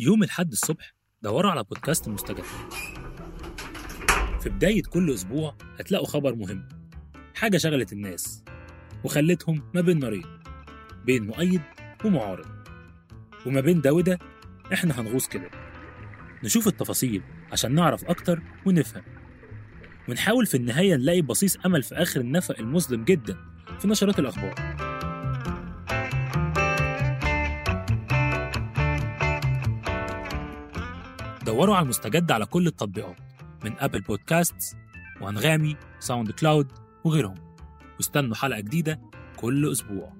يوم الحد الصبح دوروا على بودكاست مستجد في بداية كل أسبوع هتلاقوا خبر مهم حاجة شغلت الناس وخلتهم ما بين نارين بين مؤيد ومعارض. وما بين ده وده إحنا هنغوص كده. نشوف التفاصيل عشان نعرف أكتر ونفهم. ونحاول في النهاية نلاقي بصيص أمل في آخر النفق المظلم جدا في نشرات الأخبار. دوروا على المستجد على كل التطبيقات من Apple Podcast وأنغامي SoundCloud وغيرهم. واستنوا حلقة جديدة كل أسبوع.